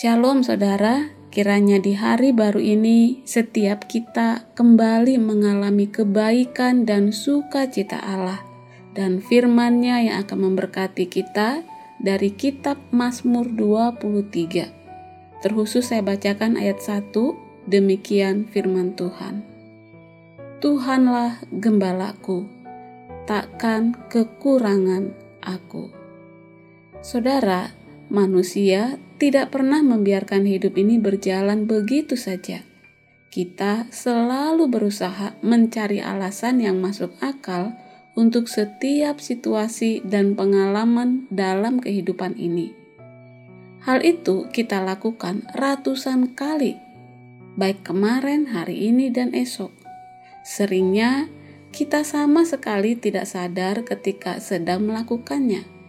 Shalom saudara, kiranya di hari baru ini setiap kita kembali mengalami kebaikan dan sukacita Allah dan firman-Nya yang akan memberkati kita dari kitab Mazmur 23. Terkhusus saya bacakan ayat 1, demikian firman Tuhan. Tuhanlah gembalaku, takkan kekurangan aku. Saudara, Manusia tidak pernah membiarkan hidup ini berjalan begitu saja. Kita selalu berusaha mencari alasan yang masuk akal untuk setiap situasi dan pengalaman dalam kehidupan ini. Hal itu kita lakukan ratusan kali, baik kemarin, hari ini, dan esok. Seringnya kita sama sekali tidak sadar ketika sedang melakukannya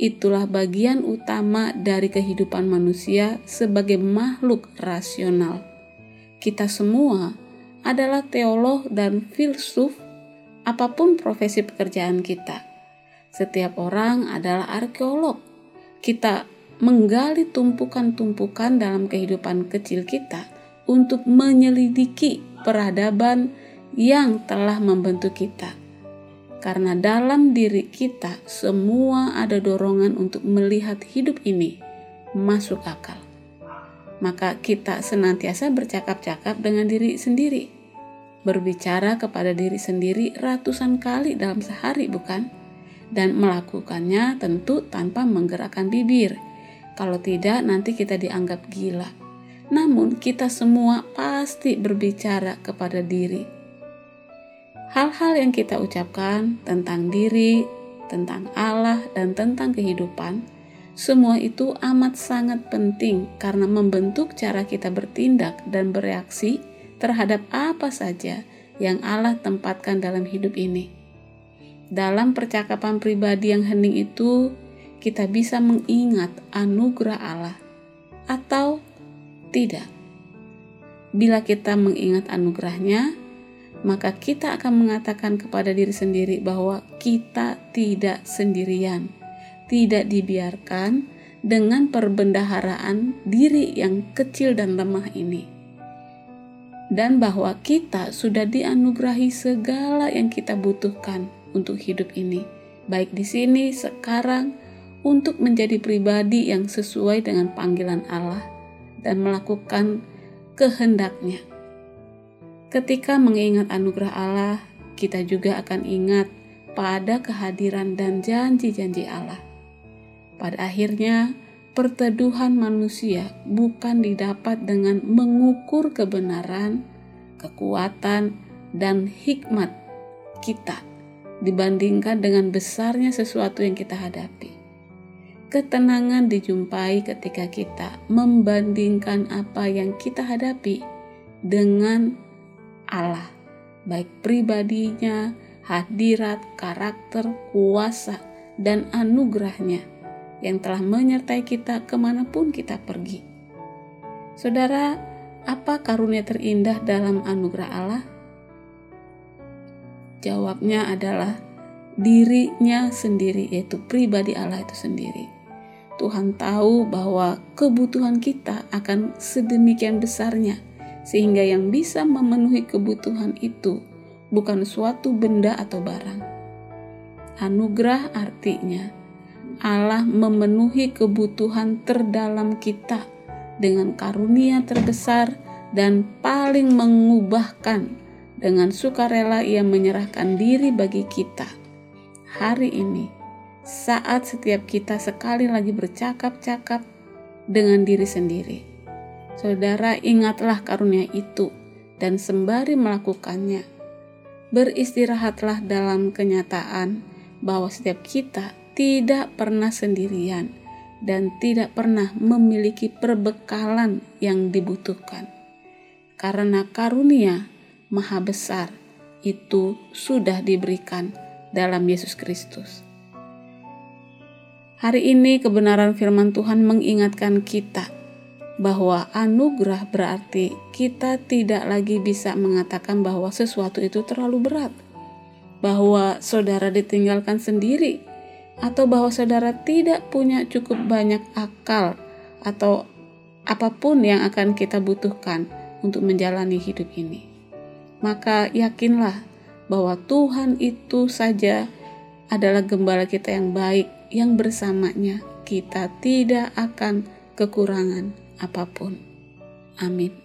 itulah bagian utama dari kehidupan manusia sebagai makhluk rasional. Kita semua adalah teolog dan filsuf, apa pun profesi pekerjaan kita. Setiap orang adalah arkeolog. Kita menggali tumpukan-tumpukan dalam kehidupan kecil kita untuk menyelidiki peradaban yang telah membentuk kita karena dalam diri kita semua ada dorongan untuk melihat hidup ini masuk akal. Maka kita senantiasa bercakap-cakap dengan diri sendiri, berbicara kepada diri sendiri ratusan kali dalam sehari, bukan? Dan melakukannya tentu tanpa menggerakkan bibir. Kalau tidak, nanti kita dianggap gila. Namun, kita semua pasti berbicara kepada diri hal-hal yang kita ucapkan tentang diri, tentang Allah, dan tentang kehidupan, semua itu amat sangat penting karena membentuk cara kita bertindak dan bereaksi terhadap apa saja yang Allah tempatkan dalam hidup ini. Dalam percakapan pribadi yang hening itu, kita bisa mengingat anugerah Allah atau tidak. Bila kita mengingat anugerahnya, maka kita akan mengatakan kepada diri sendiri bahwa kita tidak sendirian, tidak dibiarkan dengan perbendaharaan diri yang kecil dan lemah ini. Dan bahwa kita sudah dianugerahi segala yang kita butuhkan untuk hidup ini, baik di sini, sekarang, untuk menjadi pribadi yang sesuai dengan panggilan Allah dan melakukan kehendaknya Ketika mengingat anugerah Allah, kita juga akan ingat pada kehadiran dan janji-janji Allah. Pada akhirnya, perteduhan manusia bukan didapat dengan mengukur kebenaran, kekuatan, dan hikmat kita dibandingkan dengan besarnya sesuatu yang kita hadapi. Ketenangan dijumpai ketika kita membandingkan apa yang kita hadapi dengan Allah, baik pribadinya, hadirat, karakter, kuasa, dan anugerahnya yang telah menyertai kita ke mana pun kita pergi. Saudara, apa karunia terindah dalam anugerah Allah? Jawabnya adalah dirinya sendiri, yaitu pribadi Allah itu sendiri. Tuhan tahu bahwa kebutuhan kita akan sedemikian besarnya sehingga yang bisa memenuhi kebutuhan itu bukan suatu benda atau barang. Anugerah artinya Allah memenuhi kebutuhan terdalam kita dengan karunia terbesar dan paling mengubahkan dengan sukarela ia menyerahkan diri bagi kita. Hari ini, saat setiap kita sekali lagi bercakap-cakap dengan diri sendiri Saudara, ingatlah karunia itu dan sembari melakukannya. Beristirahatlah dalam kenyataan bahwa setiap kita tidak pernah sendirian dan tidak pernah memiliki perbekalan yang dibutuhkan. Karena karunia maha besar itu sudah diberikan dalam Yesus Kristus. Hari ini kebenaran firman Tuhan mengingatkan kita bahwa anugerah berarti kita tidak lagi bisa mengatakan bahwa sesuatu itu terlalu berat, bahwa saudara ditinggalkan sendiri, atau bahwa saudara tidak punya cukup banyak akal atau apa pun yang akan kita butuhkan untuk menjalani hidup ini. Maka yakinlah bahwa Tuhan itu saja adalah gembala kita yang baik, yang bersamanya kita tidak akan kekurangan apa pun. Amin.